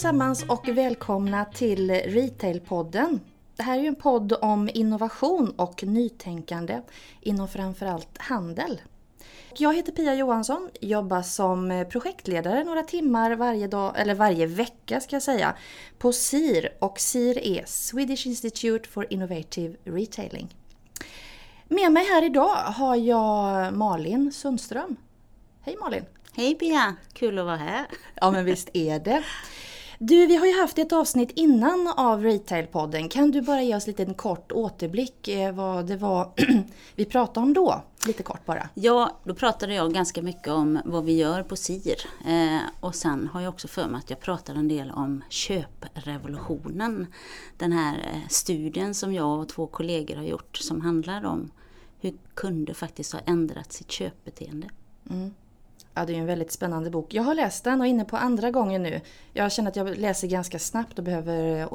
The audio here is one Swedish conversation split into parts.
allesammans och välkomna till Retailpodden. Det här är ju en podd om innovation och nytänkande inom framförallt handel. Jag heter Pia Johansson, jobbar som projektledare några timmar varje dag, eller varje vecka ska jag säga, på SIR och SIR är Swedish Institute for Innovative Retailing. Med mig här idag har jag Malin Sundström. Hej Malin! Hej Pia! Kul att vara här. Ja men visst är det. Du, vi har ju haft ett avsnitt innan av Retailpodden. Kan du bara ge oss lite en kort återblick eh, vad det var vi pratade om då? Lite kort bara. Ja, då pratade jag ganska mycket om vad vi gör på SIR. Eh, och sen har jag också för mig att jag pratade en del om köprevolutionen. Den här eh, studien som jag och två kollegor har gjort som handlar om hur kunder faktiskt har ändrat sitt köpbeteende. Mm. Ja, det är en väldigt spännande bok. Jag har läst den och är inne på andra gången nu. Jag känner att jag läser ganska snabbt och behöver eh,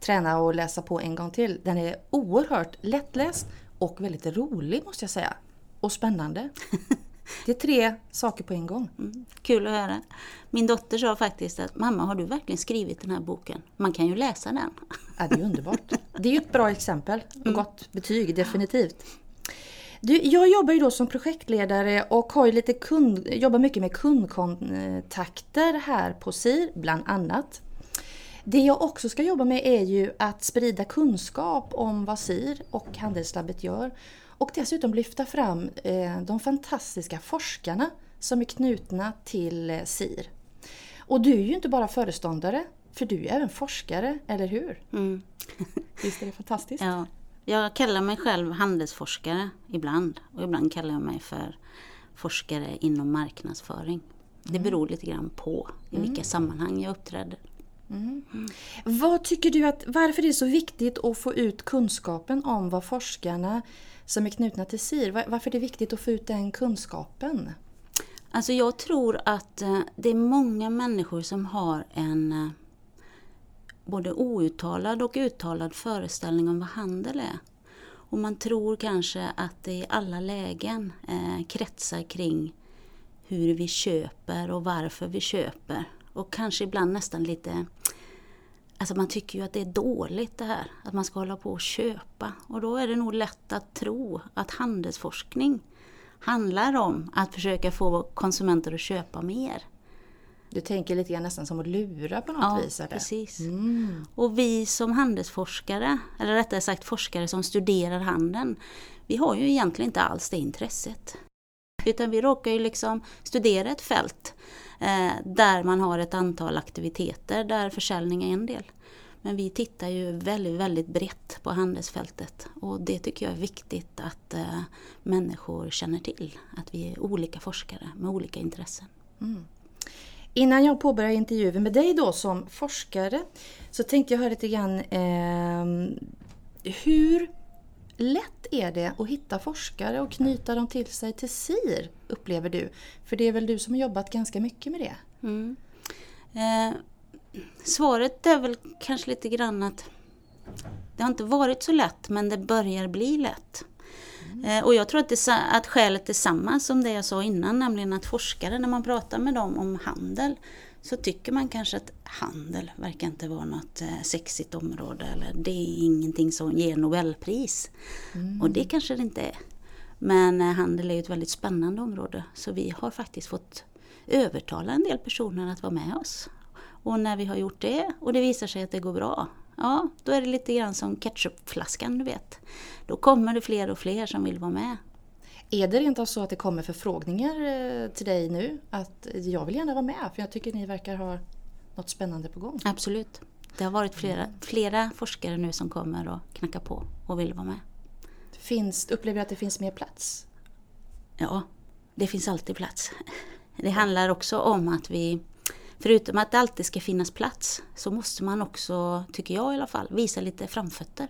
träna och läsa på en gång till. Den är oerhört lättläst och väldigt rolig måste jag säga. Och spännande. Det är tre saker på en gång. Mm, kul att höra. Min dotter sa faktiskt att mamma har du verkligen skrivit den här boken? Man kan ju läsa den. Ja, det är underbart. Det är ju ett bra exempel och mm. gott betyg definitivt. Du, jag jobbar ju då som projektledare och har lite kund, jobbar mycket med kundkontakter här på SIR, bland annat. Det jag också ska jobba med är ju att sprida kunskap om vad SIR och Handelslabbet gör och dessutom lyfta fram eh, de fantastiska forskarna som är knutna till eh, SIR. Och du är ju inte bara föreståndare, för du är även forskare, eller hur? Mm. Visst är det fantastiskt? Ja. Jag kallar mig själv handelsforskare ibland och ibland kallar jag mig för forskare inom marknadsföring. Det mm. beror lite grann på i mm. vilka sammanhang jag uppträder. Mm. Mm. Vad tycker du att, varför är det så viktigt att få ut kunskapen om vad forskarna som är knutna till SIR, varför är det viktigt att få ut den kunskapen? Alltså jag tror att eh, det är många människor som har en eh, både outtalad och uttalad föreställning om vad handel är. Och man tror kanske att det i alla lägen eh, kretsar kring hur vi köper och varför vi köper. Och kanske ibland nästan lite Alltså man tycker ju att det är dåligt det här, att man ska hålla på och köpa. Och då är det nog lätt att tro att handelsforskning handlar om att försöka få konsumenter att köpa mer. Du tänker lite grann nästan som att lura på något ja, vis? Ja, precis. Mm. Och vi som handelsforskare, eller rättare sagt forskare som studerar handeln, vi har ju egentligen inte alls det intresset. Utan vi råkar ju liksom studera ett fält eh, där man har ett antal aktiviteter där försäljning är en del. Men vi tittar ju väldigt, väldigt brett på handelsfältet och det tycker jag är viktigt att eh, människor känner till. Att vi är olika forskare med olika intressen. Mm. Innan jag påbörjar intervjun med dig då som forskare så tänkte jag höra lite grann eh, hur lätt är det att hitta forskare och knyta dem till sig till SIR, upplever du? För det är väl du som har jobbat ganska mycket med det? Mm. Eh, svaret är väl kanske lite grann att det har inte varit så lätt men det börjar bli lätt. Mm. Och jag tror att, det, att skälet är samma som det jag sa innan, nämligen att forskare när man pratar med dem om handel så tycker man kanske att handel verkar inte vara något eh, sexigt område eller det är ingenting som ger Nobelpris. Mm. Och det kanske det inte är. Men eh, handel är ett väldigt spännande område så vi har faktiskt fått övertala en del personer att vara med oss. Och när vi har gjort det och det visar sig att det går bra, ja då är det lite grann som ketchupflaskan du vet. Då kommer det fler och fler som vill vara med. Är det rent av så att det kommer förfrågningar eh, till dig nu? Att jag vill gärna vara med för jag tycker ni verkar ha något spännande på gång. Absolut. Det har varit flera, flera forskare nu som kommer och knackar på och vill vara med. Finns, upplever du att det finns mer plats? Ja, det finns alltid plats. Det handlar också om att vi förutom att det alltid ska finnas plats så måste man också, tycker jag i alla fall, visa lite framfötter.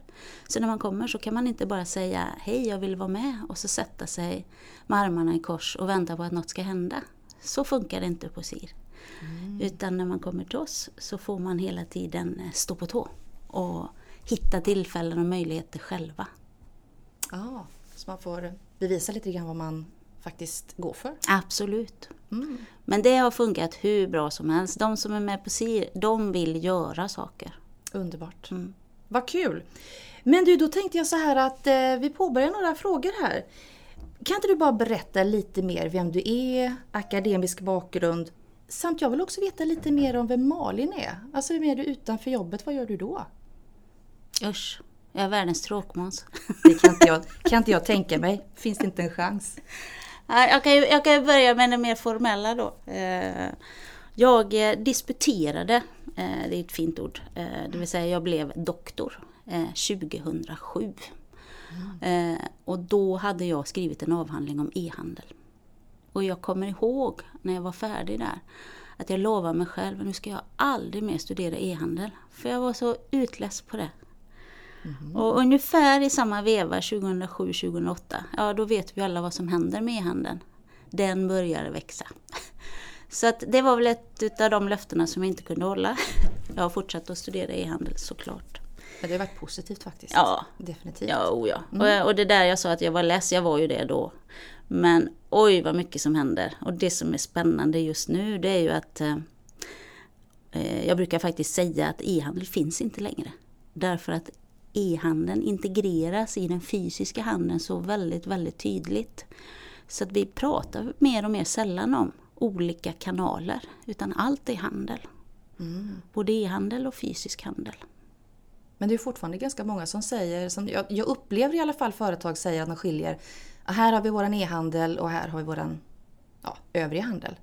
Så när man kommer så kan man inte bara säga hej jag vill vara med och så sätta sig med armarna i kors och vänta på att något ska hända. Så funkar det inte på SIR. Mm. Utan när man kommer till oss så får man hela tiden eh, stå på tå och hitta tillfällen och möjligheter själva. Ja, så man får bevisa lite grann vad man faktiskt gå för. Absolut. Mm. Men det har funkat hur bra som helst. De som är med på SIR, de vill göra saker. Underbart. Mm. Vad kul! Men du, då tänkte jag så här att eh, vi påbörjar några frågor här. Kan inte du bara berätta lite mer vem du är, akademisk bakgrund, samt jag vill också veta lite mer om vem Malin är. Alltså vem är du utanför jobbet, vad gör du då? Usch, jag är världens tråkmåns. Det kan inte jag, kan inte jag tänka mig, finns det inte en chans? Jag kan, ju- jag kan börja med det mer formella då. Eh, jag eh, disputerade, eh, det är ett fint ord, det vill säga jag blev doktor 2007. Och då hade jag skrivit en avhandling om e-handel. Och jag kommer ihåg när jag var färdig där att jag lovade mig själv att nu ska jag aldrig mer studera e-handel. För jag var så utless på det. Och ungefär i samma veva 2007-2008, ja då vet vi alla vad som händer med e-handeln. Den börjar växa. Så att det var väl ett av de löftena som jag inte kunde hålla. Jag har fortsatt att studera e-handel såklart. Men det har varit positivt faktiskt. Ja. Definitivt. Ja, oh ja. Och, och det där jag sa att jag var less, jag var ju det då. Men oj vad mycket som händer. Och det som är spännande just nu det är ju att eh, eh, jag brukar faktiskt säga att e-handel finns inte längre. Därför att e-handeln integreras i den fysiska handeln så väldigt, väldigt tydligt. Så att vi pratar mer och mer sällan om olika kanaler, utan allt är handel. Både e-handel och fysisk handel. Men det är fortfarande ganska många som säger, som jag, jag upplever i alla fall företag säger att de skiljer. "Ah, Här har vi våran e-handel och här har vi våran ja, övriga handel.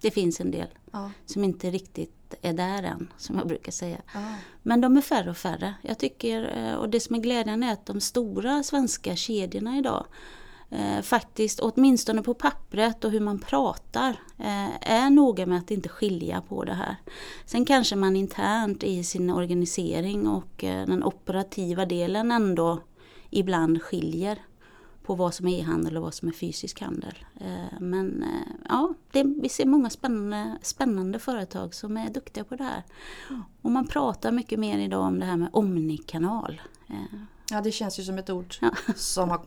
Det finns en del Ja. som inte riktigt är där än, som jag brukar säga. Ja. Men de är färre och färre. Jag tycker, eh, och det som är glädjande är att de stora svenska kedjorna idag eh, faktiskt, åtminstone på pappret och hur man pratar, eh, är noga med att inte skilja på det här. Sen kanske man internt i sin organisering och eh, den operativa delen ändå ibland skiljer på vad som är e-handel och vad som är fysisk handel. Eh, Men eh, ja, det, vi ser många spännande, spännande företag som är duktiga på det här. Och man pratar mycket mer idag om det här med omnikanal. Eh, ja, det känns ju som ett ord Ja. som har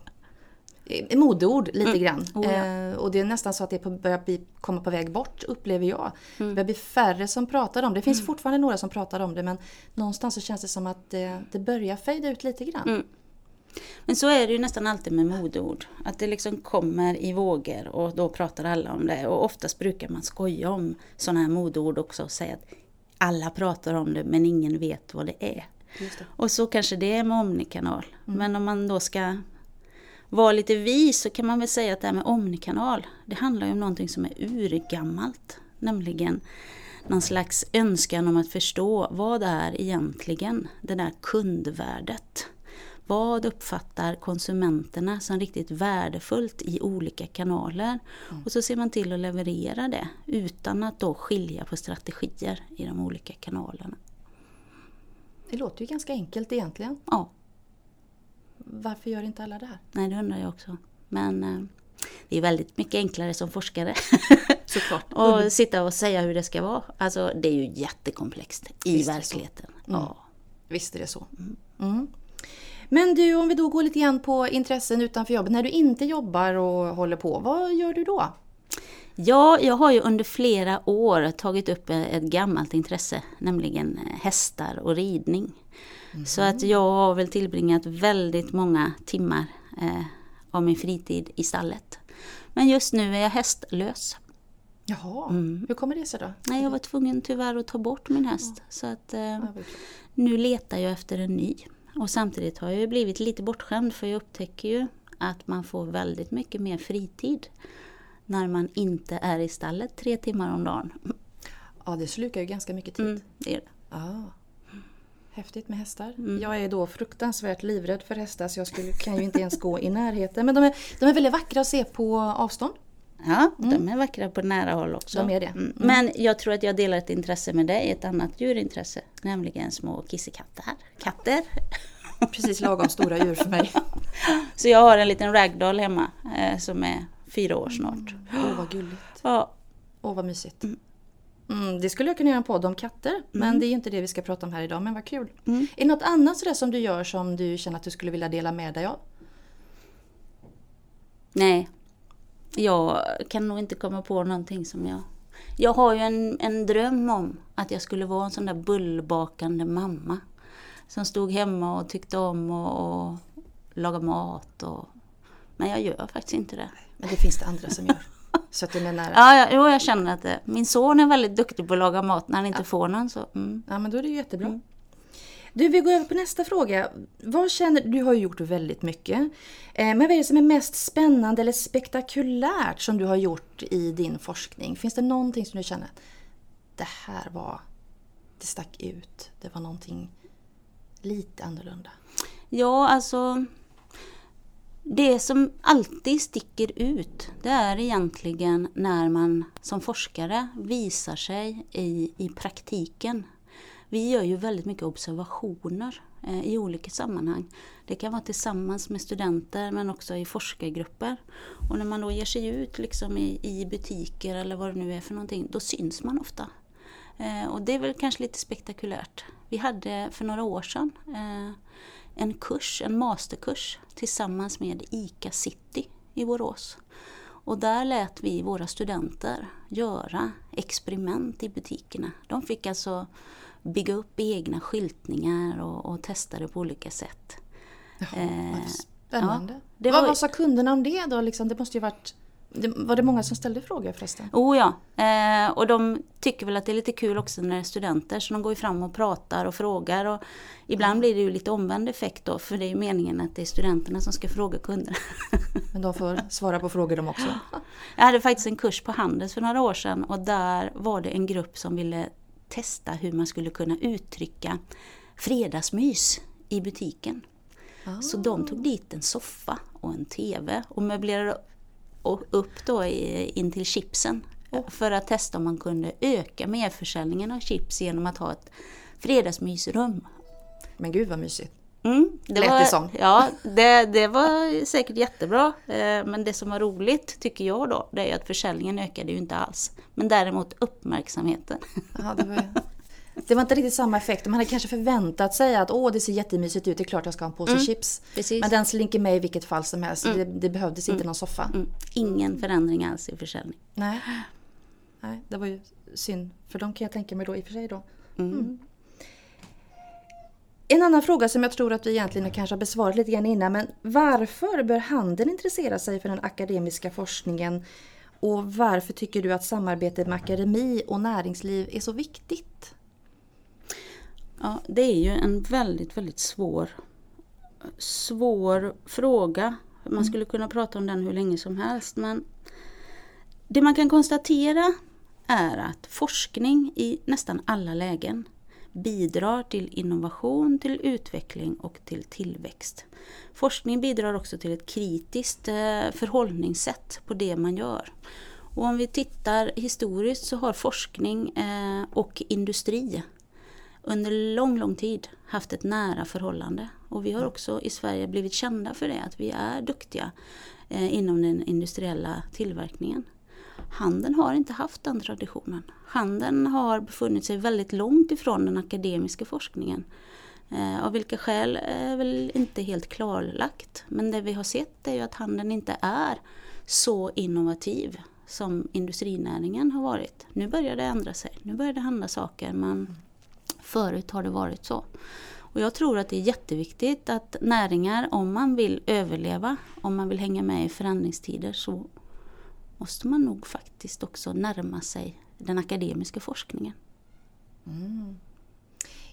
modeord lite grann. Oh, ja. eh, och det är nästan så att det börjar bli, komma på väg bort upplever jag. Mm. Det börjar bli färre som pratar om det. Det finns fortfarande några som pratar om det men någonstans så känns det som att det, det börjar fejda ut lite grann. Mm. Men så är det ju nästan alltid med modeord. Att det liksom kommer i vågor och då pratar alla om det. Och oftast brukar man skoja om sådana här modeord också och säga att alla pratar om det men ingen vet vad det är. Det. Och så kanske det är med omnikanal. Men om man då ska vara lite vis så kan man väl säga att det här med omnikanal, det handlar ju om någonting som är urgammalt. Nämligen någon slags önskan om att förstå vad är egentligen det där kundvärdet. Vad uppfattar konsumenterna som riktigt värdefullt i olika kanaler? Och så ser man till att leverera det utan att då skilja på strategier i de olika kanalerna. Det låter ju ganska enkelt egentligen. Ja, Varför gör inte alla det här? Nej, det undrar jag också. Men eh, det är väldigt mycket enklare som forskare Såklart. att sitta och säga hur det ska vara. Alltså det är ju jättekomplext i Visst verkligheten. Ja. Visst är det så. Mm. Men du, om vi då går lite grann på intressen utanför jobbet. När du inte jobbar och håller på, vad gör du då? ja, jag har ju under flera år tagit upp ett gammalt intresse, nämligen eh, hästar och ridning. Så att jag har väl tillbringat väldigt många timmar eh, av min fritid i stallet. Men just nu är jag hästlös. Jaha, Mm. hur kommer det sig då? Nej, jag var tvungen tyvärr att ta bort min häst. Så att, eh, Ja. Nu letar jag efter en ny. Och samtidigt har jag ju blivit lite bortskämd för jag upptäcker ju att man får väldigt mycket mer fritid när man inte är i stallet tre timmar om dagen. Ja, det slukar ju ganska mycket tid. Mm, det är det. Ja. Häftigt med hästar. Mm. Jag är då fruktansvärt livrädd för hästar så jag skulle, kan ju inte ens gå i närheten. Men de är, de är väldigt vackra att se på avstånd. Ja, de är vackra på nära håll också. De är det. Mm. Men jag tror att jag delar ett intresse med dig, ett annat djurintresse, nämligen små kissekatter. Katter. Precis lagom stora djur för mig. Så jag har en liten ragdoll hemma eh, som är fyra år snart. Åh vad gulligt. Ja, Åh vad mysigt. Mm, det skulle jag kunna göra en podd om katter. Men det är ju inte det vi ska prata om här idag. Men vad kul. Är det något annat sådär som du gör som du känner att du skulle vilja dela med dig av? nej, jag kan nog inte komma på någonting som jag... Jag har ju en, en dröm om att jag skulle vara en sån där bullbakande mamma. Som stod hemma och tyckte om att laga mat. Och, men jag gör faktiskt inte det. Men det finns det andra som gör. Så att du menar... Ja, ja jo, jag känner att det, min son är väldigt duktig på att laga mat när han inte ja. får någon. Så, mm. Ja, men då är det ju jättebra. Mm. Du, vi går över på nästa fråga. Vad känner, du har ju gjort väldigt mycket. Eh, men vad är det som är mest spännande eller spektakulärt som du har gjort i din forskning? Finns det någonting som du känner att det här var, det stack ut, det var någonting lite annorlunda? Ja, alltså det som alltid sticker ut, det är egentligen när man som forskare visar sig i, i praktiken vi gör ju väldigt mycket observationer eh, i olika sammanhang. Det kan vara tillsammans med studenter men också i forskargrupper. Och när man då ger sig ut liksom i, i butiker eller vad det nu är för någonting, då syns man ofta. Eh, och det är väl kanske lite spektakulärt. Vi hade för några år sedan eh, en kurs, en masterkurs tillsammans med ICA City i Borås. Och där lät vi våra studenter göra experiment i butikerna. De fick alltså bygga upp egna skyltningar och, och testa det på olika sätt. Jaha, eh, spännande. Ja, det vad, var... vad sa kunderna om det då? Liksom, det måste ju varit var det många som ställde frågor förresten? Oh ja, eh, och de tycker väl att det är lite kul också när det är studenter så de går ju fram och pratar och frågar. Och ibland mm. blir det ju lite omvänd effekt då för det är ju meningen att det är studenterna som ska fråga kunderna. Men de får svara på frågor de också? Jag hade faktiskt en kurs på Handels för några år sedan och där var det en grupp som ville testa hur man skulle kunna uttrycka fredagsmys i butiken. Ah. Så de tog dit en soffa och en TV och möblerade upp då in till chipsen oh. för att testa om man kunde öka merförsäljningen av chips genom att ha ett fredagsmysrum. Men gud vad mysigt! Mm, det Lät var, det som. Ja, det, det var säkert jättebra. Eh, men det som var roligt, tycker jag då, det är att försäljningen ökade ju inte alls. Men däremot uppmärksamheten. Ja, det, var, det var inte riktigt samma effekt. Man hade kanske förväntat sig att åh, det ser jättemysigt ut, det är klart jag ska ha en påse mm, chips. Precis. Men den slinker med i vilket fall som helst. Mm. Det, det, behövdes inte mm. någon soffa. Mm. Ingen förändring alls i försäljning. Nej. Nej, det var ju synd. För de kan jag tänka mig då i och för sig då. Mm. En annan fråga som jag tror att vi egentligen kanske har besvarat lite grann innan, men varför bör handeln intressera sig för den akademiska forskningen? Och varför tycker du att samarbetet med akademi och näringsliv är så viktigt? Ja, det är ju en väldigt, väldigt svår, svår fråga. Man mm. skulle kunna prata om den hur länge som helst, men det man kan konstatera är att forskning i nästan alla lägen bidrar till innovation, till utveckling och till tillväxt. Forskning bidrar också till ett kritiskt eh, förhållningssätt på det man gör. Och om vi tittar historiskt så har forskning eh, och industri under lång, lång tid haft ett nära förhållande. Och vi har också i Sverige blivit kända för det, att vi är duktiga eh, inom den industriella tillverkningen. Handeln har inte haft den traditionen. Handeln har befunnit sig väldigt långt ifrån den akademiska forskningen. Eh, av vilka skäl är väl inte helt klarlagt. Men det vi har sett är ju att handeln inte är så innovativ som industrinäringen har varit. Nu börjar det ändra sig. Nu börjar det hända saker men förut har det varit så. Och jag tror att det är jätteviktigt att näringar, om man vill överleva, om man vill hänga med i förändringstider så måste man nog faktiskt också närma sig den akademiska forskningen. Mm.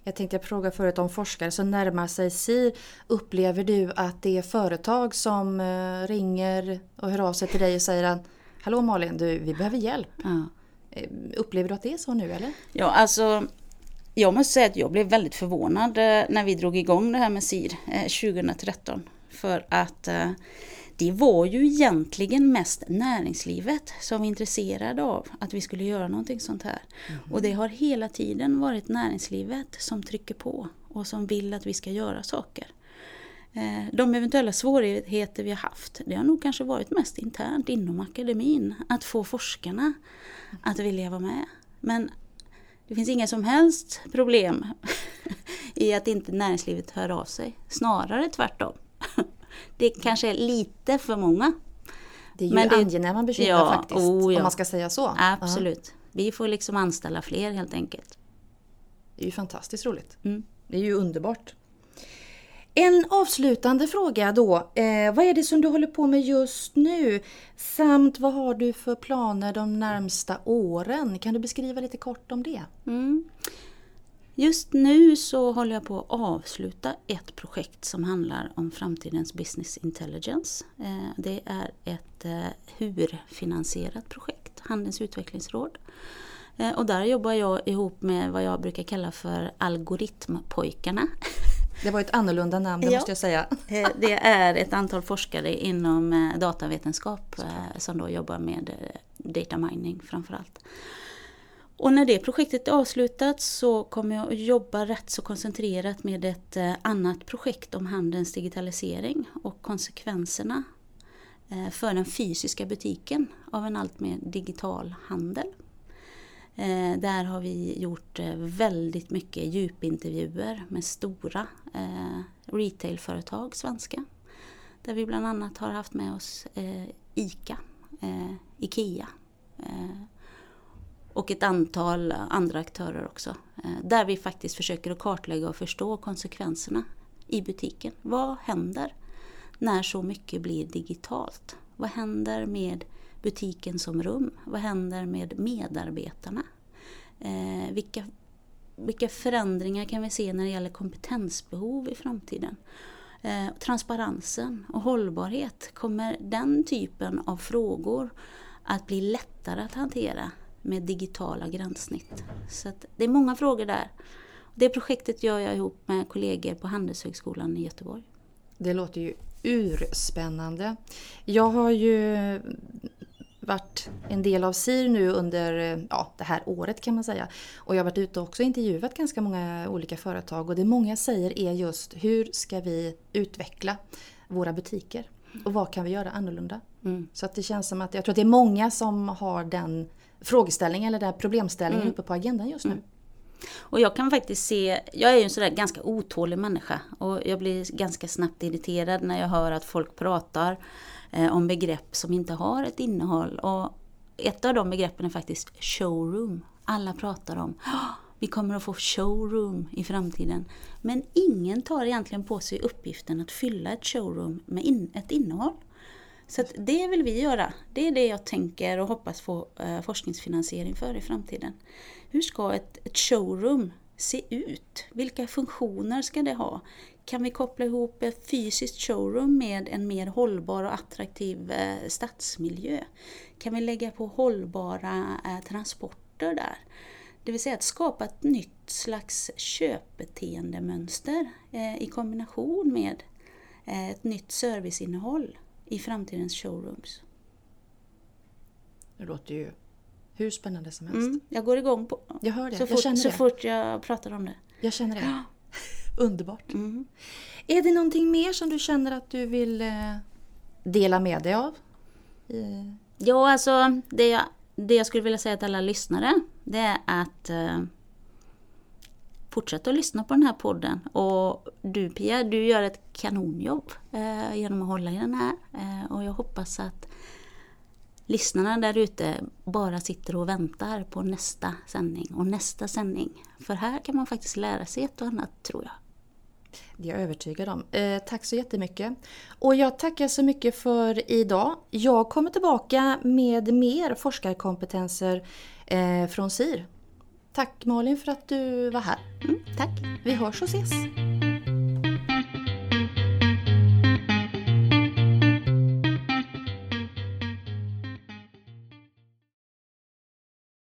Jag tänkte fråga förut om forskare som närmar sig SIR. Upplever du att det är företag som eh, ringer och hör av sig till dig och säger att Hallå Malin, du, vi behöver hjälp. Ja. Eh, upplever du att det är så nu eller? Ja, alltså jag måste säga att jag blev väldigt förvånad eh, när vi drog igång det här med SIR 2013. För att det var ju egentligen mest näringslivet som var intresserade av att vi skulle göra någonting sånt här. Mm. Och det har hela tiden varit näringslivet som trycker på och som vill att vi ska göra saker. Eh, de eventuella svårigheter vi har haft, det har nog kanske varit mest internt inom akademin. Att få forskarna att vilja vara med. Men det finns inga som helst problem i att inte näringslivet hör av sig. Snarare tvärtom. Det kanske är lite för många. Det är ju Men det- angenäma bekymmer Ja, faktiskt, oh ja. om man ska säga så. Absolut. Vi får liksom anställa fler helt enkelt. det är ju fantastiskt roligt. Mm. Det är ju underbart. En avslutande fråga då. Eh, vad är det som du håller på med just nu? Samt vad har du för planer de närmsta åren? Kan du beskriva lite kort om det? Mm. Just nu så håller jag på att avsluta ett projekt som handlar om framtidens business intelligence. Eh, Det är ett eh, HUR-finansierat projekt, Handelns utvecklingsråd. Eh, Och där jobbar jag ihop med vad jag brukar kalla för algoritmpojkarna. Det var ett annorlunda namn, det Ja. måste jag säga. Det är ett antal forskare inom datavetenskap som då jobbar med data mining framförallt. Och när det projektet är avslutat så kommer jag att jobba rätt så koncentrerat med ett eh, annat projekt om handelns digitalisering och konsekvenserna eh, för den fysiska butiken av en allt mer digital handel. Eh, där har vi gjort väldigt mycket djupintervjuer med stora retailföretag, svenska. Där vi bland annat har haft med oss ICA, IKEA och ett antal andra aktörer också. Eh, där vi faktiskt försöker att kartlägga och förstå konsekvenserna i butiken. Vad händer när så mycket blir digitalt? Vad händer med butiken som rum? Vad händer med medarbetarna? Eh, vilka, vilka förändringar kan vi se när det gäller kompetensbehov i framtiden? Eh, transparensen och hållbarhet, kommer den typen av frågor att bli lättare att hantera med digitala gränssnitt? Så det är många frågor där. Det projektet gör jag ihop med kollegor på Handelshögskolan i Göteborg. Det låter ju urspännande. Jag har ju varit en del av SIR nu under ja, det här året kan man säga. Och jag har varit ute och också intervjuat ganska många olika företag och det många säger är just hur ska vi utveckla våra butiker? Och vad kan vi göra annorlunda? Mm. Så att det känns som att jag tror att det är många som har den frågeställningen eller den problemställningen Mm. uppe på agendan just nu. Och jag kan faktiskt se, jag är ju en sådär ganska otålig människa och jag blir ganska snabbt irriterad när jag hör att folk pratar eh, om begrepp som inte har ett innehåll. Och ett av de begreppen är faktiskt showroom. Alla pratar om "Ah, vi kommer att få showroom i framtiden. Men ingen tar egentligen på sig uppgiften att fylla ett showroom med in, ett innehåll. Så att det vill vi göra. Det är det jag tänker och hoppas få eh, forskningsfinansiering för i framtiden. Hur ska ett, ett showroom se ut? Vilka funktioner ska det ha? Kan vi koppla ihop ett fysiskt showroom med en mer hållbar och attraktiv eh, stadsmiljö? Kan vi lägga på hållbara eh, transporter där? Det vill säga att skapa ett nytt slags köpbeteendemönster i kombination med ett nytt serviceinnehåll i framtidens showrooms. Det låter ju hur spännande som helst. Mm, jag går igång på Jag hör det, så, jag fort, känner så det. fort jag pratar om det. Jag känner det. Underbart. Mm. Är det någonting mer som du känner att du vill eh, dela med dig av? Ja, alltså det jag, det jag skulle vilja säga till alla lyssnare det är att Fortsätt att lyssna på den här podden. Och du Pia, du gör ett kanonjobb eh, genom att hålla i den här. Eh, och jag hoppas att lyssnarna där ute bara sitter och väntar på nästa sändning och nästa sändning. För här kan man faktiskt lära sig ett och annat tror jag. Det är jag övertygad om. Eh, tack så jättemycket. Och jag tackar så mycket för idag. Jag kommer tillbaka med mer forskarkompetenser eh, från SIR. Tack Malin för att du var här. Mm, tack! Vi hörs och ses.